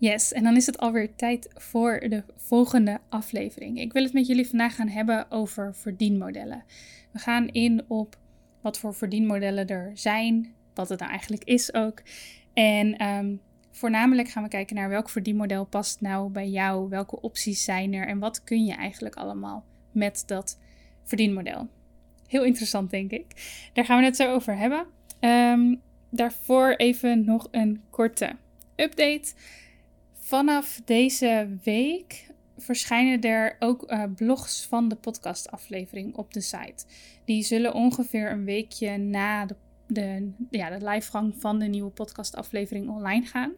Yes, en dan is het alweer tijd voor de volgende aflevering. Ik wil het met jullie vandaag gaan hebben over verdienmodellen. We gaan in op wat voor verdienmodellen er zijn, wat het nou eigenlijk is ook. En ehm, voornamelijk gaan we kijken naar welk verdienmodel past nou bij jou, welke opties zijn er en wat kun je eigenlijk allemaal met dat verdienmodel. Heel interessant, denk ik. Daar gaan we het zo over hebben. Ehm, daarvoor even nog een korte update. Vanaf deze week verschijnen er ook uh, blogs van de podcastaflevering op de site. Die zullen ongeveer een weekje na de, de, ja, de livegang van de nieuwe podcastaflevering online gaan.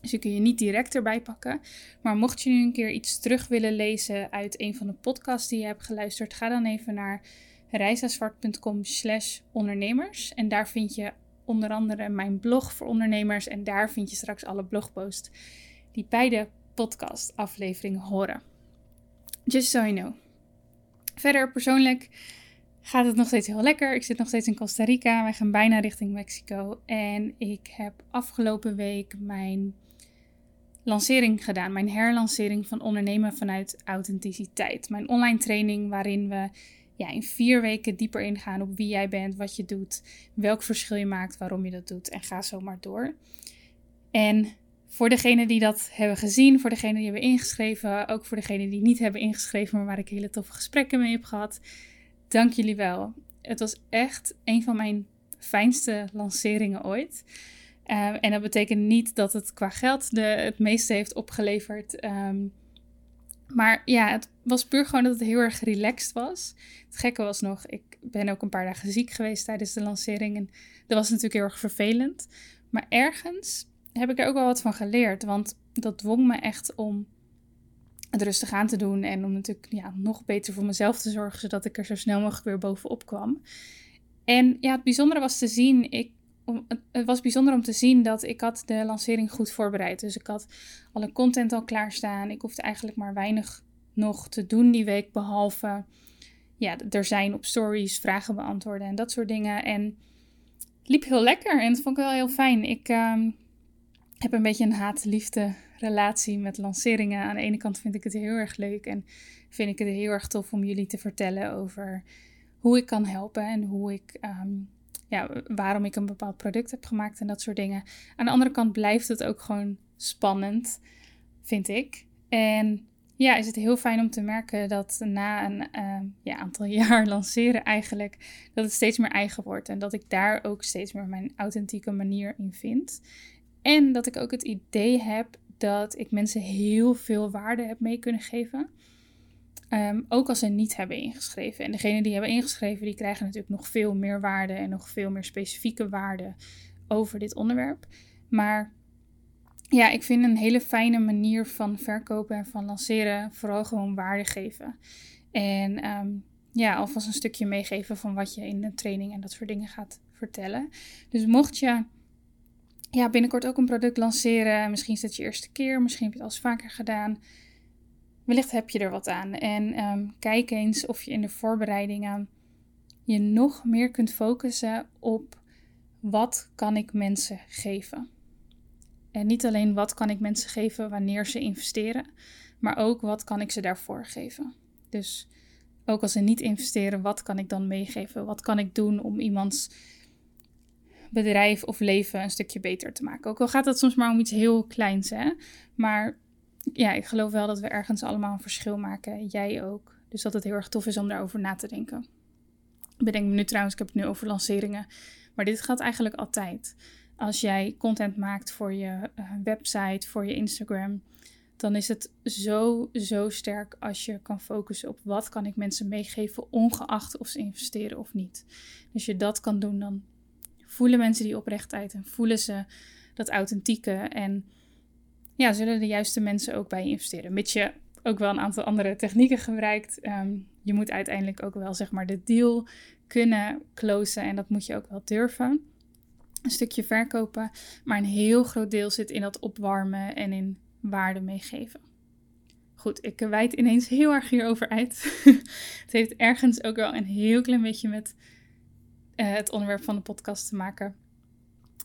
Dus die kun je niet direct erbij pakken. Maar mocht je nu een keer iets terug willen lezen uit een van de podcasts die je hebt geluisterd, ga dan even naar reisazwart.com slash ondernemers. En daar vind je onder andere mijn blog voor ondernemers. En daar vind je straks alle blogposts die bij de podcastaflevering horen. Just so you know. Verder persoonlijk gaat het nog steeds heel lekker. Ik zit nog steeds in Costa Rica. Wij gaan bijna richting Mexico. En ik heb afgelopen week mijn lancering gedaan. Mijn herlancering van ondernemen vanuit authenticiteit. Mijn online training waarin we ja, in vier weken dieper ingaan op wie jij bent, wat je doet, welk verschil je maakt, waarom je dat doet en ga zo maar door. En voor degenen die dat hebben gezien, voor degenen die hebben ingeschreven, ook voor degenen die niet hebben ingeschreven, maar waar ik hele toffe gesprekken mee heb gehad. Dank jullie wel. Het was echt een van mijn fijnste lanceringen ooit. Uh, en dat betekent niet dat het qua geld de, het meeste heeft opgeleverd. Um, maar ja, het was puur gewoon dat het heel erg relaxed was. Het gekke was nog, ik ben ook een paar dagen ziek geweest tijdens de lancering. En dat was natuurlijk heel erg vervelend. Maar ergens heb ik er ook wel wat van geleerd. Want dat dwong me echt om het rustig aan te doen. En om natuurlijk ja, nog beter voor mezelf te zorgen. Zodat ik er zo snel mogelijk weer bovenop kwam. En ja, het bijzondere was te zien. Ik, het was bijzonder om te zien dat ik had de lancering goed voorbereid. Dus ik had alle content al klaarstaan. Ik hoefde eigenlijk maar weinig nog te doen die week. Behalve ja, er zijn op stories vragen beantwoorden en dat soort dingen. En het liep heel lekker en dat vond ik wel heel fijn. Ik, ehm, heb een beetje een haat-liefde relatie met lanceringen. Aan de ene kant vind ik het heel erg leuk en vind ik het heel erg tof om jullie te vertellen over hoe ik kan helpen en hoe ik, ehm, ja, waarom ik een bepaald product heb gemaakt en dat soort dingen. Aan de andere kant blijft het ook gewoon spannend, vind ik. En ja, is het heel fijn om te merken dat na een ehm, ja, aantal jaar lanceren eigenlijk, dat het steeds meer eigen wordt. En dat ik daar ook steeds meer mijn authentieke manier in vind. En dat ik ook het idee heb dat ik mensen heel veel waarde heb mee kunnen geven. Ehm, ook als ze niet hebben ingeschreven. En degenen die hebben ingeschreven, die krijgen natuurlijk nog veel meer waarde en nog veel meer specifieke waarde over dit onderwerp. Maar ja, ik vind een hele fijne manier van verkopen en van lanceren vooral gewoon waarde geven. En um, ja, alvast een stukje meegeven van wat je in de training en dat soort dingen gaat vertellen. Dus mocht je ja, binnenkort ook een product lanceren. Misschien is het je eerste keer, misschien heb je het al eens vaker gedaan. Wellicht heb je er wat aan. En ehm, kijk eens of je in de voorbereidingen je nog meer kunt focussen op wat kan ik mensen geven. En niet alleen wat kan ik mensen geven wanneer ze investeren, maar ook wat kan ik ze daarvoor geven. Dus ook als ze niet investeren, wat kan ik dan meegeven? Wat kan ik doen om iemands bedrijf of leven een stukje beter te maken. Ook al gaat het soms maar om iets heel kleins, hè. Maar ja, ik geloof wel dat we ergens allemaal een verschil maken. Jij ook. Dus dat het heel erg tof is om daarover na te denken. Ik bedenk me nu trouwens, ik heb het nu over lanceringen. Maar dit gaat eigenlijk altijd. Als jij content maakt voor je uh, website, voor je Instagram, dan is het zo, zo sterk als je kan focussen op wat kan ik mensen meegeven, ongeacht of ze investeren of niet. Als je dat kan doen, dan voelen mensen die oprechtheid en voelen ze dat authentieke en ja, zullen de juiste mensen ook bij je investeren. Mits je ook wel een aantal andere technieken gebruikt. Ehm, je moet uiteindelijk ook wel zeg maar de deal kunnen closen en dat moet je ook wel durven. Een stukje verkopen, maar een heel groot deel zit in dat opwarmen en in waarde meegeven. Goed, ik wijd ineens heel erg hierover uit. het heeft ergens ook wel een heel klein beetje met uh, het onderwerp van de podcast te maken.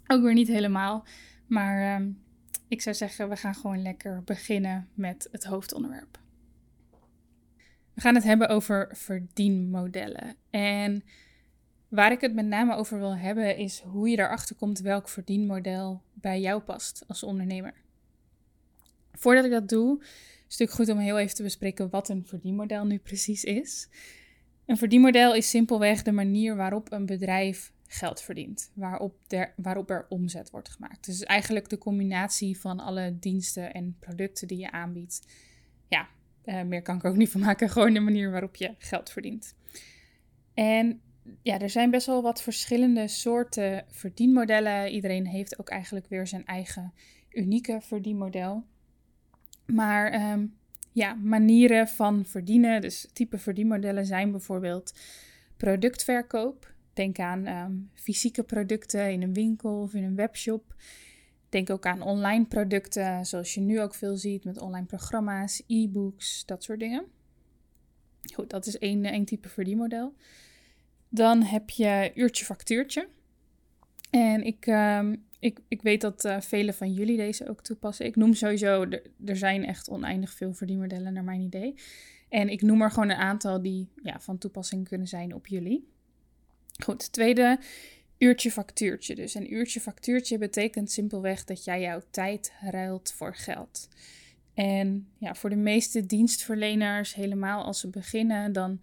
Ook weer niet helemaal, maar um, ik zou zeggen, we gaan gewoon lekker beginnen met het hoofdonderwerp. We gaan het hebben over verdienmodellen. En waar ik het met name over wil hebben, is hoe je erachter komt welk verdienmodel bij jou past als ondernemer. Voordat ik dat doe, is het natuurlijk goed om heel even te bespreken wat een verdienmodel nu precies is. Een verdienmodel is simpelweg de manier waarop een bedrijf geld verdient, waarop, waarop er omzet wordt gemaakt. Dus eigenlijk de combinatie van alle diensten en producten die je aanbiedt. Ja, uh, meer kan ik ook niet van maken, gewoon de manier waarop je geld verdient. En ja, er zijn best wel wat verschillende soorten verdienmodellen. Iedereen heeft ook eigenlijk weer zijn eigen unieke verdienmodel. Maar um, ja, manieren van verdienen, dus type verdienmodellen zijn bijvoorbeeld productverkoop. Denk aan ehm, fysieke producten in een winkel of in een webshop. Denk ook aan online producten, zoals je nu ook veel ziet met online programma's, e-books, dat soort dingen. Goed, dat is één, één type verdienmodel. Dan heb je uurtje-factuurtje. En ik, um, ik, ik weet dat uh, vele van jullie deze ook toepassen. Ik noem sowieso, er zijn echt oneindig veel verdienmodellen naar mijn idee. En ik noem er gewoon een aantal die ja, van toepassing kunnen zijn op jullie. Goed, tweede uurtje factuurtje. Dus een uurtje factuurtje betekent simpelweg dat jij jouw tijd ruilt voor geld. En ja, voor de meeste dienstverleners, helemaal als ze beginnen, dan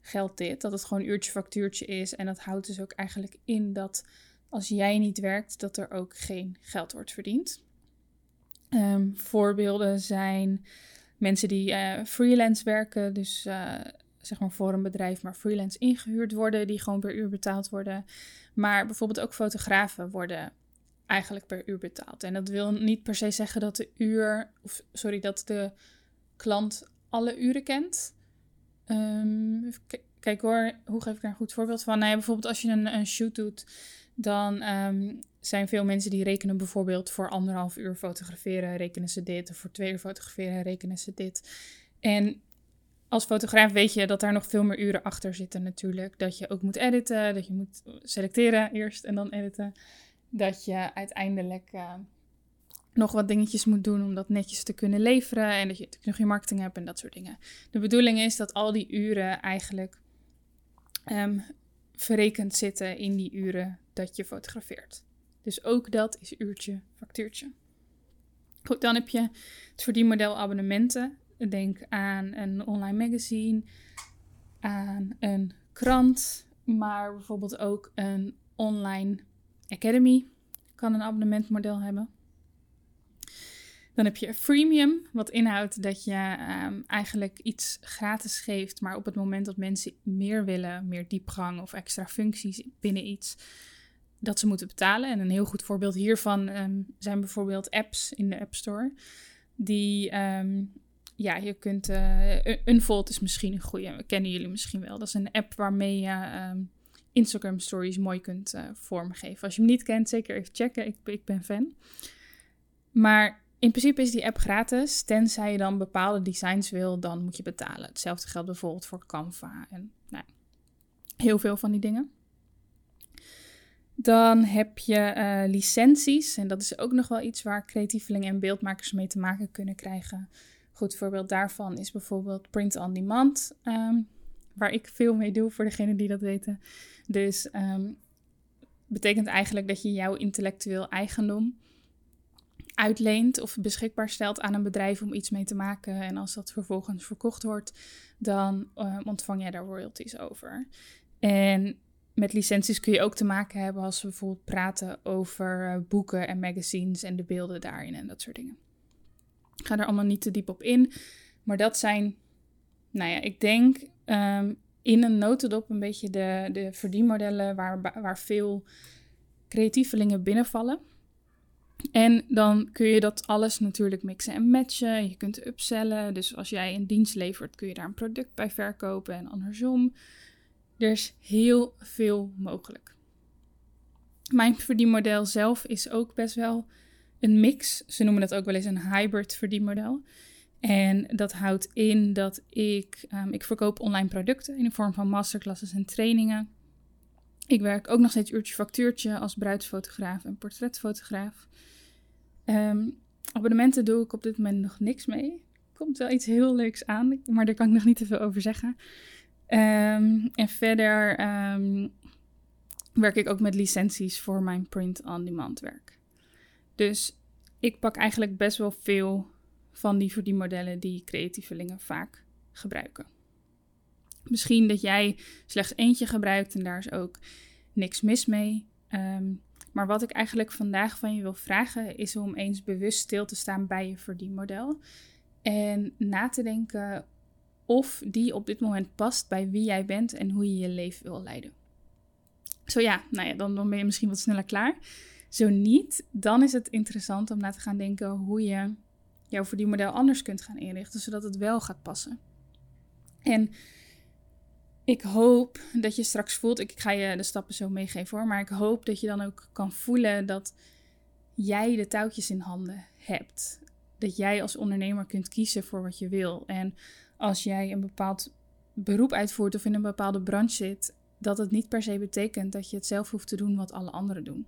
geldt dit. Dat het gewoon uurtje factuurtje is. En dat houdt dus ook eigenlijk in dat als jij niet werkt, dat er ook geen geld wordt verdiend. Ehm, voorbeelden zijn mensen die uh, freelance werken, dus uh, zeg maar voor een bedrijf, maar freelance ingehuurd worden, die gewoon per uur betaald worden. Maar bijvoorbeeld ook fotografen worden eigenlijk per uur betaald. En dat wil niet per se zeggen dat de uur, of sorry, dat de klant alle uren kent. Um, kijk hoor, hoe geef ik daar een goed voorbeeld van? Nou ja, bijvoorbeeld als je een, een shoot doet, dan um, zijn veel mensen die rekenen bijvoorbeeld voor anderhalf uur fotograferen, rekenen ze dit. Of voor twee uur fotograferen, rekenen ze dit. En als fotograaf weet je dat daar nog veel meer uren achter zitten natuurlijk. Dat je ook moet editen, dat je moet selecteren eerst en dan editen. Dat je uiteindelijk uh, nog wat dingetjes moet doen om dat netjes te kunnen leveren. En dat je nog je marketing hebt en dat soort dingen. De bedoeling is dat al die uren eigenlijk um, verrekend zitten in die uren dat je fotografeert. Dus ook dat is uurtje factuurtje. Goed, dan heb je het verdienmodel abonnementen. Denk aan een online magazine, aan een krant, maar bijvoorbeeld ook een online academy kan een abonnementmodel hebben. Dan heb je freemium, wat inhoudt dat je um, eigenlijk iets gratis geeft, maar op het moment dat mensen meer willen, meer diepgang of extra functies binnen iets, dat ze moeten betalen. En een heel goed voorbeeld hiervan um, zijn bijvoorbeeld apps in de App Store. Die, um, ja, je kunt. Uh, Unfold is misschien een goede, kennen jullie misschien wel. Dat is een app waarmee je Instagram Stories mooi kunt uh, vormgeven. Als je hem niet kent, zeker even checken. Ik, ik ben fan. Maar in principe is die app gratis. Tenzij je dan bepaalde designs wil, dan moet je betalen. Hetzelfde geldt bijvoorbeeld voor Canva en nou, heel veel van die dingen. Dan heb je uh, licenties. En dat is ook nog wel iets waar creatievelingen en beeldmakers mee te maken kunnen krijgen. Goed voorbeeld daarvan is bijvoorbeeld print on demand. Um, waar ik veel mee doe voor degenen die dat weten. Dus um, betekent eigenlijk dat je jouw intellectueel eigendom uitleent of beschikbaar stelt aan een bedrijf om iets mee te maken. En als dat vervolgens verkocht wordt, dan uh, ontvang jij daar royalties over. En met licenties kun je ook te maken hebben als we bijvoorbeeld praten over eh, boeken en magazines en de beelden daarin en dat soort dingen. Ik ga er allemaal niet te diep op in, maar dat zijn, nou ja, ik denk um, in een notendop een beetje de, de verdienmodellen waar, waar veel creatievelingen binnenvallen. En dan kun je dat alles natuurlijk mixen en matchen. Je kunt upsellen. Dus als jij een dienst levert, kun je daar een product bij verkopen en andersom. Er is heel veel mogelijk. Mijn verdienmodel zelf is ook best wel een mix. Ze noemen dat ook wel eens een hybrid verdienmodel. En dat houdt in dat ik, um, ik verkoop online producten in de vorm van masterclasses en trainingen. Ik werk ook nog steeds uurtje factuurtje als bruidsfotograaf en portretfotograaf. Um, abonnementen doe ik op dit moment nog niks mee. Komt wel iets heel leuks aan, maar daar kan ik nog niet te veel over zeggen. Um, en verder werk ik ook met licenties voor mijn print-on-demand werk. Dus ik pak eigenlijk best wel veel van die verdienmodellen die creatievelingen vaak gebruiken. Misschien dat jij slechts eentje gebruikt en daar is ook niks mis mee. Ehm, maar wat ik eigenlijk vandaag van je wil vragen is om eens bewust stil te staan bij je verdienmodel. En na te denken of die op dit moment past bij wie jij bent en hoe je je leven wil leiden. Zo ja, nou ja, dan, dan ben je misschien wat sneller klaar. Zo niet, dan is het interessant om na te gaan denken hoe je jouw verdienmodel anders kunt gaan inrichten, zodat het wel gaat passen. En ik hoop dat je straks voelt, ik ga je de stappen zo meegeven hoor, maar ik hoop dat je dan ook kan voelen dat jij de touwtjes in handen hebt. Dat jij als ondernemer kunt kiezen voor wat je wil. En als jij een bepaald beroep uitvoert of in een bepaalde branche zit, dat het niet per se betekent dat je het zelf hoeft te doen wat alle anderen doen.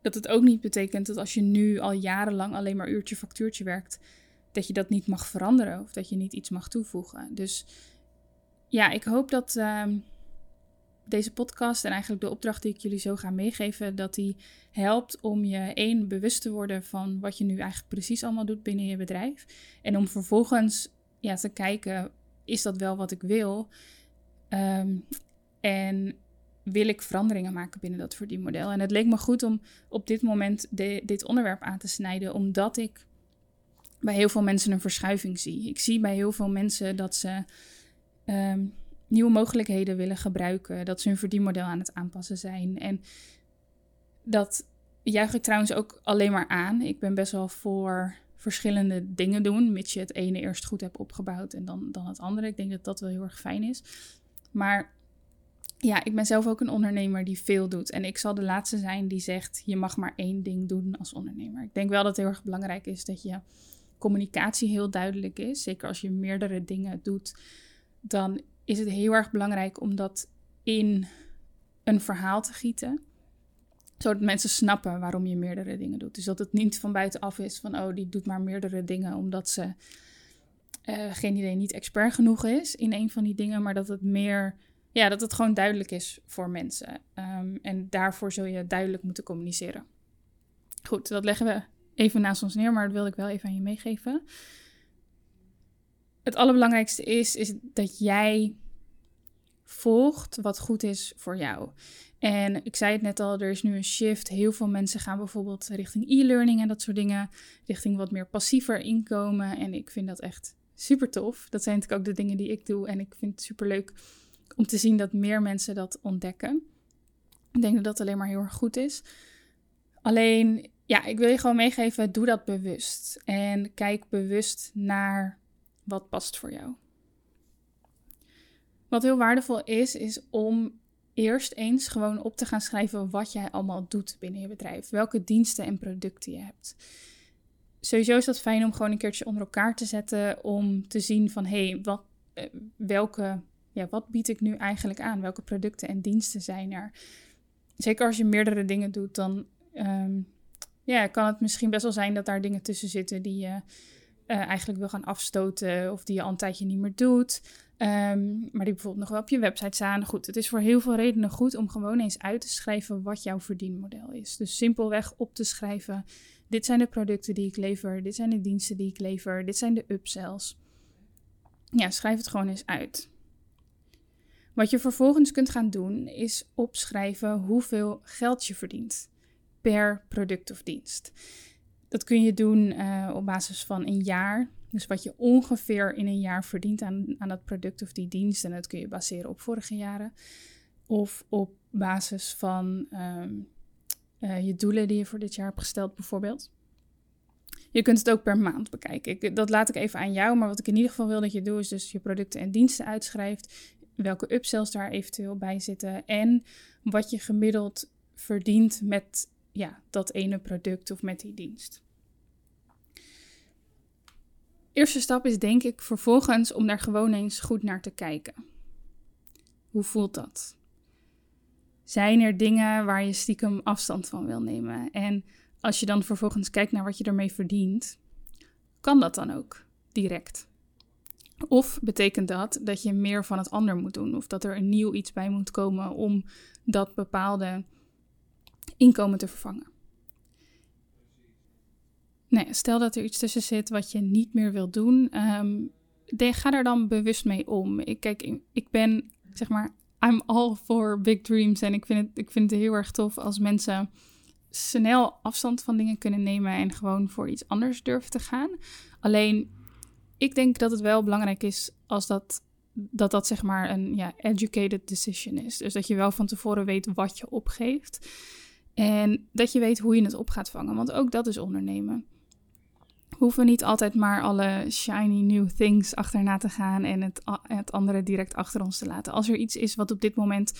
Dat het ook niet betekent dat als je nu al jarenlang alleen maar uurtje factuurtje werkt, dat je dat niet mag veranderen of dat je niet iets mag toevoegen. Dus ja, ik hoop dat ehm, deze podcast en eigenlijk de opdracht die ik jullie zo ga meegeven, dat die helpt om je één bewust te worden van wat je nu eigenlijk precies allemaal doet binnen je bedrijf. En om vervolgens ja, te kijken, is dat wel wat ik wil? Ehm, en wil ik veranderingen maken binnen dat verdienmodel? En het leek me goed om op dit moment dit onderwerp aan te snijden, omdat ik bij heel veel mensen een verschuiving zie. Ik zie bij heel veel mensen dat ze Ehm, nieuwe mogelijkheden willen gebruiken. Dat ze hun verdienmodel aan het aanpassen zijn. En dat juich ik trouwens ook alleen maar aan. Ik ben best wel voor verschillende dingen doen, mits je het ene eerst goed hebt opgebouwd en dan, dan het andere. Ik denk dat dat wel heel erg fijn is. Maar ja, ik ben zelf ook een ondernemer die veel doet. En ik zal de laatste zijn die zegt: je mag maar één ding doen als ondernemer. Ik denk wel dat het heel erg belangrijk is dat je communicatie heel duidelijk is. Zeker als je meerdere dingen doet dan is het heel erg belangrijk om dat in een verhaal te gieten. Zodat mensen snappen waarom je meerdere dingen doet. Dus dat het niet van buitenaf is van, oh, die doet maar meerdere dingen omdat ze, uh, geen idee, niet expert genoeg is in een van die dingen. Maar dat het meer, ja, dat het gewoon duidelijk is voor mensen. Um, en daarvoor zul je duidelijk moeten communiceren. Goed, dat leggen we even naast ons neer, maar dat wilde ik wel even aan je meegeven het allerbelangrijkste is, is dat jij volgt wat goed is voor jou. En ik zei het net al, er is nu een shift. Heel veel mensen gaan bijvoorbeeld richting e-learning en dat soort dingen. Richting wat meer passiever inkomen. En ik vind dat echt super tof. Dat zijn natuurlijk ook de dingen die ik doe. En ik vind het super leuk om te zien dat meer mensen dat ontdekken. Ik denk dat dat alleen maar heel erg goed is. Alleen, ja, ik wil je gewoon meegeven, doe dat bewust. En kijk bewust naar wat past voor jou. Wat heel waardevol is, is om eerst eens gewoon op te gaan schrijven wat jij allemaal doet binnen je bedrijf. Welke diensten en producten je hebt. Sowieso is dat fijn om gewoon een keertje onder elkaar te zetten om te zien van hé, hey, wat, eh, welke, ja, wat bied ik nu eigenlijk aan? Welke producten en diensten zijn er? Zeker als je meerdere dingen doet, dan um, ja, kan het misschien best wel zijn dat daar dingen tussen zitten die je eigenlijk wil gaan afstoten of die je al een tijdje niet meer doet. Ehm, maar die bijvoorbeeld nog wel op je website staan. Goed, het is voor heel veel redenen goed om gewoon eens uit te schrijven wat jouw verdienmodel is. Dus simpelweg op te schrijven: dit zijn de producten die ik lever, dit zijn de diensten die ik lever, dit zijn de upsells. Ja, schrijf het gewoon eens uit. Wat je vervolgens kunt gaan doen is opschrijven hoeveel geld je verdient per product of dienst. Dat kun je doen uh, op basis van een jaar. Dus wat je ongeveer in een jaar verdient aan, aan dat product of die dienst. En dat kun je baseren op vorige jaren. Of op basis van um, uh, je doelen die je voor dit jaar hebt gesteld, bijvoorbeeld. Je kunt het ook per maand bekijken. Ik, dat laat ik even aan jou. Maar wat ik in ieder geval wil dat je doet, is dus je producten en diensten uitschrijft. Welke upsells daar eventueel bij zitten. En wat je gemiddeld verdient met ja, dat ene product of met die dienst. Eerste stap is denk ik vervolgens om daar gewoon eens goed naar te kijken. Hoe voelt dat? Zijn er dingen waar je stiekem afstand van wil nemen? En als je dan vervolgens kijkt naar wat je ermee verdient, kan dat dan ook direct? Of betekent dat dat je meer van het ander moet doen? Of dat er een nieuw iets bij moet komen om dat bepaalde inkomen te vervangen? Nee, stel dat er iets tussen zit wat je niet meer wilt doen. Um, ga er dan bewust mee om. Ik, kijk, ik ben zeg maar, I'm all for big dreams. En ik vind, het, ik vind het heel erg tof als mensen snel afstand van dingen kunnen nemen en gewoon voor iets anders durven te gaan. Alleen, ik denk dat het wel belangrijk is als dat dat, dat zeg maar een ja, educated decision is. Dus dat je wel van tevoren weet wat je opgeeft. En dat je weet hoe je het op gaat vangen. Want ook dat is ondernemen hoeven niet altijd maar alle shiny new things achterna te gaan en het, het andere direct achter ons te laten. Als er iets is wat op dit moment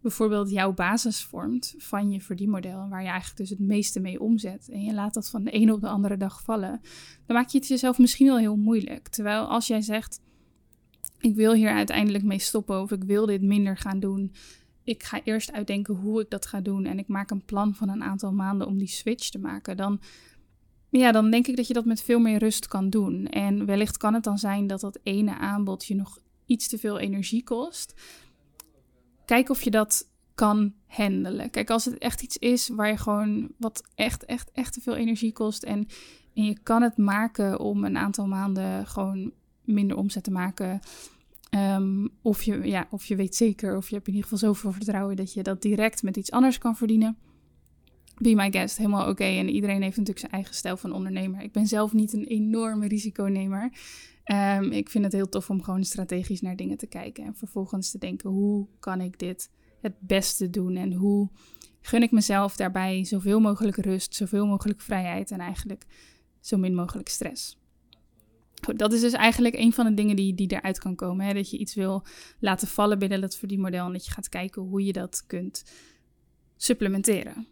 bijvoorbeeld jouw basis vormt van je verdienmodel, waar je eigenlijk dus het meeste mee omzet, en je laat dat van de ene op de andere dag vallen, dan maak je het jezelf misschien wel heel moeilijk. Terwijl als jij zegt, ik wil hier uiteindelijk mee stoppen of ik wil dit minder gaan doen, ik ga eerst uitdenken hoe ik dat ga doen en ik maak een plan van een aantal maanden om die switch te maken, dan ja, dan denk ik dat je dat met veel meer rust kan doen. En wellicht kan het dan zijn dat dat ene aanbod je nog iets te veel energie kost. Kijk of je dat kan handelen. Kijk, als het echt iets is waar je gewoon wat echt, echt, echt te veel energie kost en, en je kan het maken om een aantal maanden gewoon minder omzet te maken. Um, of, je, ja, of je weet zeker, of je hebt in ieder geval zoveel vertrouwen dat je dat direct met iets anders kan verdienen be my guest, helemaal oké. En iedereen heeft natuurlijk zijn eigen stijl van ondernemer. Ik ben zelf niet een enorme risiconemer. Um, ik vind het heel tof om gewoon strategisch naar dingen te kijken. En vervolgens te denken, hoe kan ik dit het beste doen? En hoe gun ik mezelf daarbij zoveel mogelijk rust, zoveel mogelijk vrijheid en eigenlijk zo min mogelijk stress. Dat is dus eigenlijk een van de dingen die, die eruit kan komen. Hè? Dat je iets wil laten vallen binnen dat verdienmodel en dat je gaat kijken hoe je dat kunt supplementeren.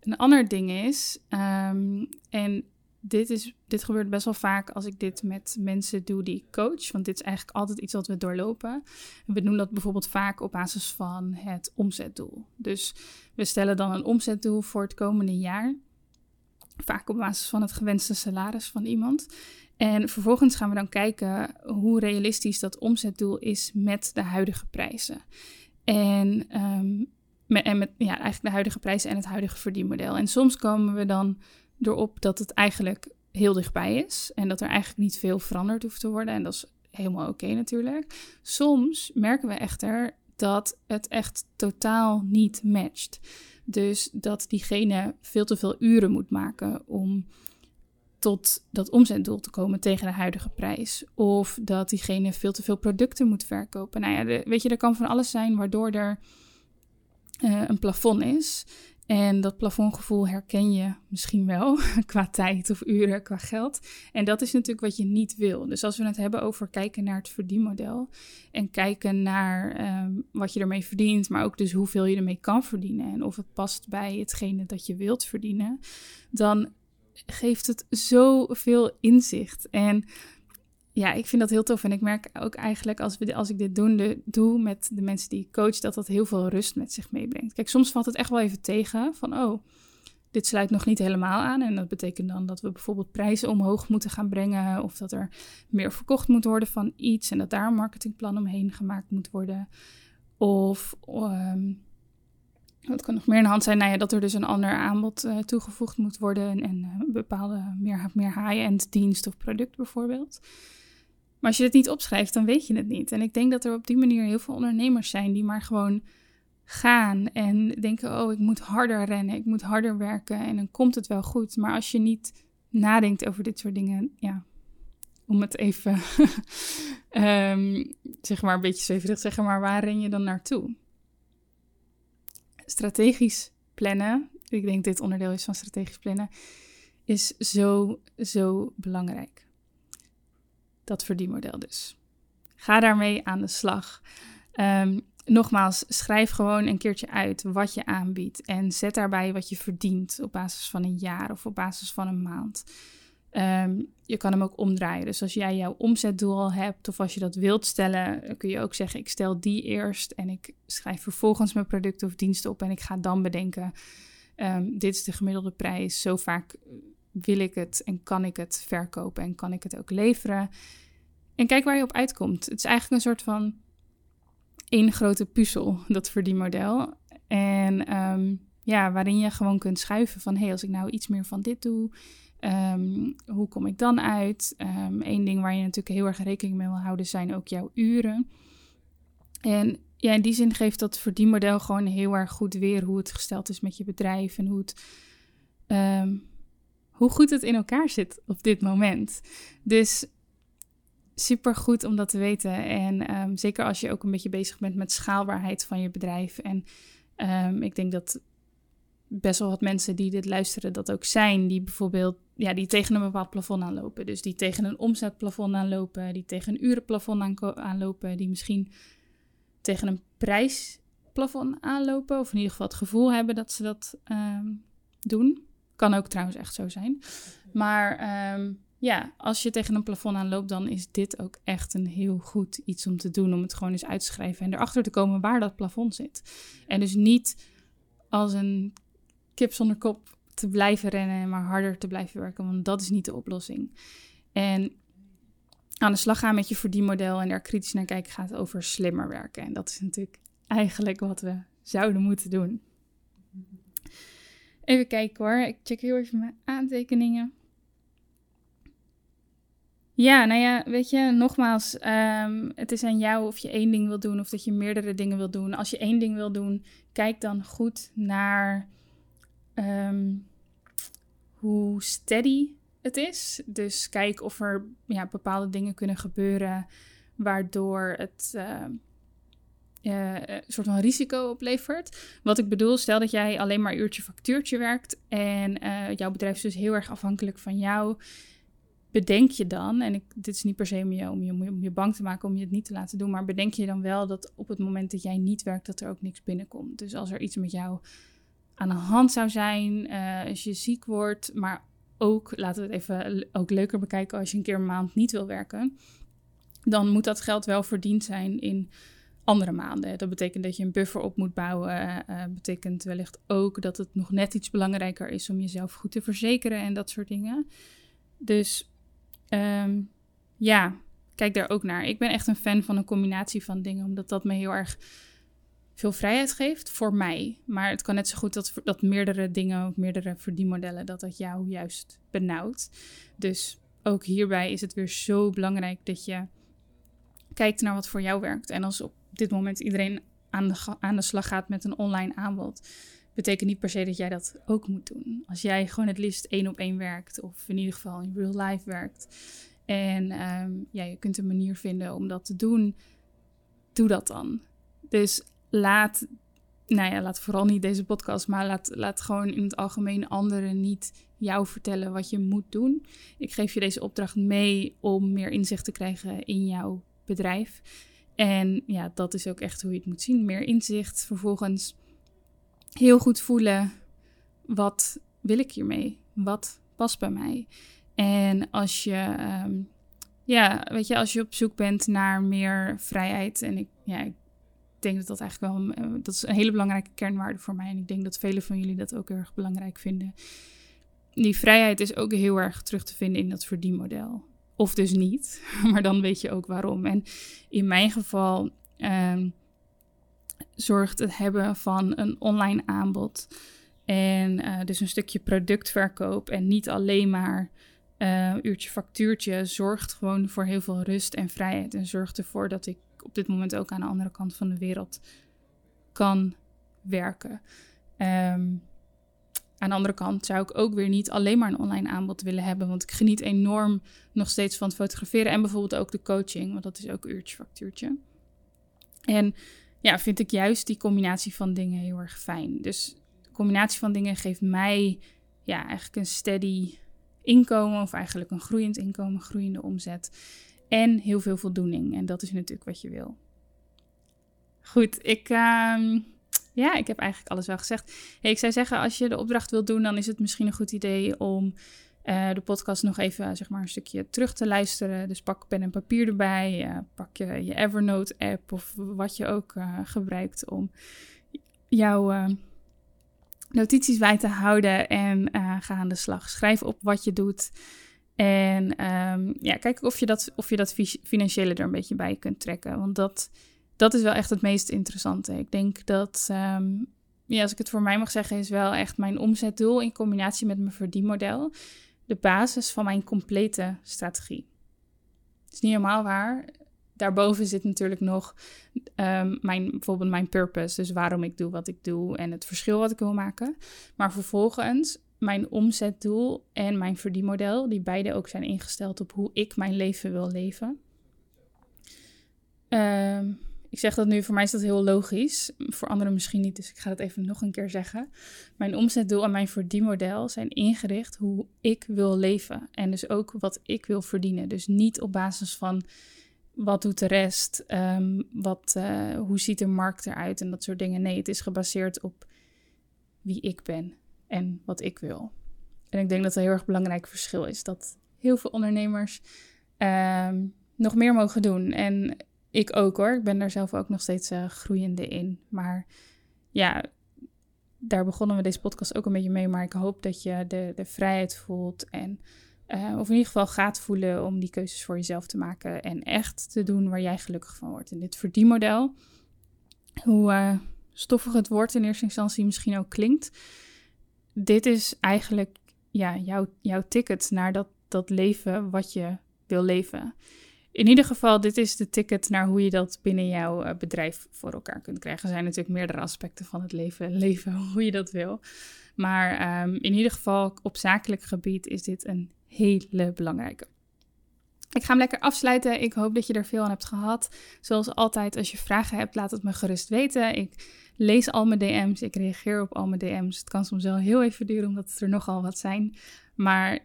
Een ander ding is, um, en dit, is, dit gebeurt best wel vaak als ik dit met mensen doe die ik coach. Want dit is eigenlijk altijd iets wat we doorlopen. We doen dat bijvoorbeeld vaak op basis van het omzetdoel. Dus we stellen dan een omzetdoel voor het komende jaar. Vaak op basis van het gewenste salaris van iemand. En vervolgens gaan we dan kijken hoe realistisch dat omzetdoel is met de huidige prijzen. En um, met, en met ja, eigenlijk de huidige prijzen en het huidige verdienmodel. En soms komen we dan erop dat het eigenlijk heel dichtbij is en dat er eigenlijk niet veel veranderd hoeft te worden. En dat is helemaal oké natuurlijk. Soms merken we echter dat het echt totaal niet matcht. Dus dat diegene veel te veel uren moet maken om tot dat omzetdoel te komen tegen de huidige prijs. Of dat diegene veel te veel producten moet verkopen. Nou ja, weet je, er kan van alles zijn waardoor er uh, een plafond is. En dat plafondgevoel herken je misschien wel qua tijd of uren, qua geld. En dat is natuurlijk wat je niet wil. Dus als we het hebben over kijken naar het verdienmodel en kijken naar um, wat je ermee verdient, maar ook dus hoeveel je ermee kan verdienen en of het past bij hetgene dat je wilt verdienen, dan geeft het zoveel inzicht. En ja, ik vind dat heel tof. En ik merk ook eigenlijk als, we, als ik dit doen, doe met de mensen die ik coach, dat dat heel veel rust met zich meebrengt. Kijk, soms valt het echt wel even tegen van, oh, dit sluit nog niet helemaal aan. En dat betekent dan dat we bijvoorbeeld prijzen omhoog moeten gaan brengen. Of dat er meer verkocht moet worden van iets. En dat daar een marketingplan omheen gemaakt moet worden. Of um, wat kan nog meer in de hand zijn? Nou dat er dus een ander aanbod uh, toegevoegd moet worden. En uh, bepaalde meer, meer high-end dienst of product bijvoorbeeld. Maar als je het niet opschrijft, dan weet je het niet. En ik denk dat er op die manier heel veel ondernemers zijn die maar gewoon gaan en denken: oh, ik moet harder rennen, ik moet harder werken en dan komt het wel goed. Maar als je niet nadenkt over dit soort dingen, ja, om het even, um, zeg maar een beetje zweverig te zeggen, maar waar ren je dan naartoe? Strategisch plannen, ik denk dit onderdeel is van strategisch plannen, is zo, zo belangrijk. Dat verdienmodel dus. Ga daarmee aan de slag. Um, nogmaals, schrijf gewoon een keertje uit wat je aanbiedt. En zet daarbij wat je verdient op basis van een jaar of op basis van een maand. Um, je kan hem ook omdraaien. Dus als jij jouw omzetdoel al hebt, of als je dat wilt stellen, kun je ook zeggen: ik stel die eerst en ik schrijf vervolgens mijn producten of diensten op en ik ga dan bedenken: um, dit is de gemiddelde prijs. Zo vaak wil ik het en kan ik het verkopen en kan ik het ook leveren. En kijk waar je op uitkomt. Het is eigenlijk een soort van één grote puzzel, dat verdienmodel. En um, ja, waarin je gewoon kunt schuiven van... hé, hey, als ik nou iets meer van dit doe, um, hoe kom ik dan uit? Eén ehm, ding waar je natuurlijk heel erg rekening mee wil houden... zijn ook jouw uren. En ja, in die zin geeft dat verdienmodel gewoon heel erg goed weer... hoe het gesteld is met je bedrijf en hoe het... hoe goed het in elkaar zit op dit moment. Dus super goed om dat te weten. En ehm, zeker als je ook een beetje bezig bent met schaalbaarheid van je bedrijf. En ik denk dat best wel wat mensen die dit luisteren dat ook zijn. Die bijvoorbeeld ja, die tegen een bepaald plafond aanlopen. Dus die tegen een omzetplafond aanlopen. Die tegen een urenplafond aanlopen. Die misschien tegen een prijsplafond aanlopen. Of in ieder geval het gevoel hebben dat ze dat um, doen. Kan ook trouwens echt zo zijn. Maar ja, als je tegen een plafond aanloopt, dan is dit ook echt een heel goed iets om te doen. Om het gewoon eens uit te schrijven en erachter te komen waar dat plafond zit. En dus niet als een zonder kop te blijven rennen, maar harder te blijven werken. Want dat is niet de oplossing. En aan de slag gaan met je verdienmodel en daar kritisch naar kijken gaat over slimmer werken. En dat is natuurlijk eigenlijk wat we zouden moeten doen. Even kijken hoor. Ik check heel even mijn aantekeningen. Ja, nou ja, weet je, nogmaals, um, het is aan jou of je één ding wil doen of dat je meerdere dingen wil doen. Als je één ding wil doen, kijk dan goed naar um, hoe steady het is. Dus kijk of er ja, bepaalde dingen kunnen gebeuren waardoor het uh, uh, een soort van risico oplevert. Wat ik bedoel, stel dat jij alleen maar uurtje factuurtje werkt en uh, jouw bedrijf is dus heel erg afhankelijk van jou bedenk je dan, en ik, dit is niet per se om, je, om je bang te maken om je het niet te laten doen, maar bedenk je dan wel dat op het moment dat jij niet werkt, dat er ook niks binnenkomt. Dus als er iets met jou aan de hand zou zijn, uh, als je ziek wordt, maar ook, laten we het even ook leuker bekijken, als je een keer een maand niet wil werken, dan moet dat geld wel verdiend zijn in andere maanden. Dat betekent dat je een buffer op moet bouwen. Uh, betekent wellicht ook dat het nog net iets belangrijker is om jezelf goed te verzekeren en dat soort dingen. Dus Um, ja, kijk daar ook naar. Ik ben echt een fan van een combinatie van dingen, omdat dat me heel erg veel vrijheid geeft voor mij. Maar het kan net zo goed dat, dat meerdere dingen, of meerdere verdienmodellen, dat dat jou juist benauwt. Dus ook hierbij is het weer zo belangrijk dat je kijkt naar wat voor jou werkt. En als op dit moment iedereen aan de, aan de slag gaat met een online aanbod, betekent niet per se dat jij dat ook moet doen. Als jij gewoon het liefst één op één werkt, of in ieder geval in real life werkt, en um, ja, je kunt een manier vinden om dat te doen, doe dat dan. Dus laat, nou ja, laat vooral niet deze podcast, maar laat, laat gewoon in het algemeen anderen niet jou vertellen wat je moet doen. Ik geef je deze opdracht mee om meer inzicht te krijgen in jouw bedrijf. En ja, dat is ook echt hoe je het moet zien. Meer inzicht. Vervolgens heel goed voelen, wat wil ik hiermee? Wat past bij mij? En als je, um, ja, weet je, als je op zoek bent naar meer vrijheid, en ik, ja, ik denk dat dat eigenlijk wel eh, dat is een hele belangrijke kernwaarde voor mij. En ik denk dat velen van jullie dat ook heel erg belangrijk vinden. Die vrijheid is ook heel erg terug te vinden in dat verdienmodel. Of dus niet, maar dan weet je ook waarom. En in mijn geval uh, zorgt het hebben van een online aanbod en uh, dus een stukje productverkoop en niet alleen maar uh, uurtje factuurtje, zorgt gewoon voor heel veel rust en vrijheid. En zorgt ervoor dat ik op dit moment ook aan de andere kant van de wereld kan werken. Um, aan de andere kant zou ik ook weer niet alleen maar een online aanbod willen hebben. Want ik geniet enorm nog steeds van het fotograferen. En bijvoorbeeld ook de coaching, want dat is ook uurtje factuurtje. En ja, vind ik juist die combinatie van dingen heel erg fijn. Dus de combinatie van dingen geeft mij ja, eigenlijk een steady inkomen. Of eigenlijk een groeiend inkomen, groeiende omzet. En heel veel voldoening. En dat is natuurlijk wat je wil. Goed, ik. Uh, ja, ik heb eigenlijk alles wel gezegd. ik zou zeggen, als je de opdracht wilt doen, dan is het misschien een goed idee om uh, de podcast nog even zeg maar, een stukje terug te luisteren. Dus pak pen en papier erbij. Uh, pak je, je Evernote-app of wat je ook uh, gebruikt om jouw notities bij te houden. En ga aan de slag. Schrijf op wat je doet. En um, ja, kijk of je, dat, of je dat financiële er een beetje bij kunt trekken. Want dat dat is wel echt het meest interessante. Ik denk dat, um, ja, als ik het voor mij mag zeggen, is wel echt mijn omzetdoel in combinatie met mijn verdienmodel de basis van mijn complete strategie. Het is niet helemaal waar. Daarboven zit natuurlijk nog um, mijn, bijvoorbeeld mijn purpose, dus waarom ik doe wat ik doe en het verschil wat ik wil maken. Maar vervolgens mijn omzetdoel en mijn verdienmodel, die beide ook zijn ingesteld op hoe ik mijn leven wil leven. Um, ik zeg dat nu, voor mij is dat heel logisch. Voor anderen misschien niet, dus ik ga het even nog een keer zeggen. Mijn omzetdoel en mijn verdienmodel zijn ingericht hoe ik wil leven. En dus ook wat ik wil verdienen. Dus niet op basis van wat doet de rest, um, wat, uh, hoe ziet de markt eruit en dat soort dingen. Nee, het is gebaseerd op wie ik ben en wat ik wil. En ik denk dat dat een heel erg belangrijk verschil is. Dat heel veel ondernemers um, nog meer mogen doen. En ik ook hoor. Ik ben daar zelf ook nog steeds uh, groeiende in. Maar ja, daar begonnen we deze podcast ook een beetje mee. Maar ik hoop dat je de, de vrijheid voelt. En, uh, of in ieder geval gaat voelen om die keuzes voor jezelf te maken. En echt te doen waar jij gelukkig van wordt. En dit verdienmodel, hoe uh, stoffig het woord in eerste instantie misschien ook klinkt. Dit is eigenlijk ja, jouw, jouw ticket naar dat, dat leven wat je wil leven in ieder geval, dit is de ticket naar hoe je dat binnen jouw eh, bedrijf voor elkaar kunt krijgen. Er zijn natuurlijk meerdere aspecten van het leven, leven hoe je dat wil. Maar ehm, in ieder geval, op zakelijk gebied is dit een hele belangrijke. Ik ga hem lekker afsluiten. Ik hoop dat je er veel aan hebt gehad. Zoals altijd, als je vragen hebt, laat het me gerust weten. Ik lees al mijn DM's, ik reageer op al mijn DM's. Het kan soms wel heel even duren, omdat het er nogal wat zijn. Maar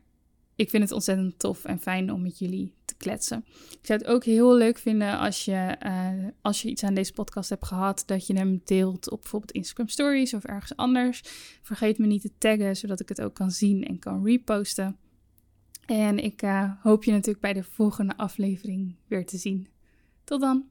ik vind het ontzettend tof en fijn om met jullie te kletsen. Ik zou het ook heel leuk vinden als je, uh, als je iets aan deze podcast hebt gehad, dat je hem deelt op bijvoorbeeld Instagram Stories of ergens anders. Vergeet me niet te taggen, zodat ik het ook kan zien en kan reposten. En ik uh, hoop je natuurlijk bij de volgende aflevering weer te zien. Tot dan!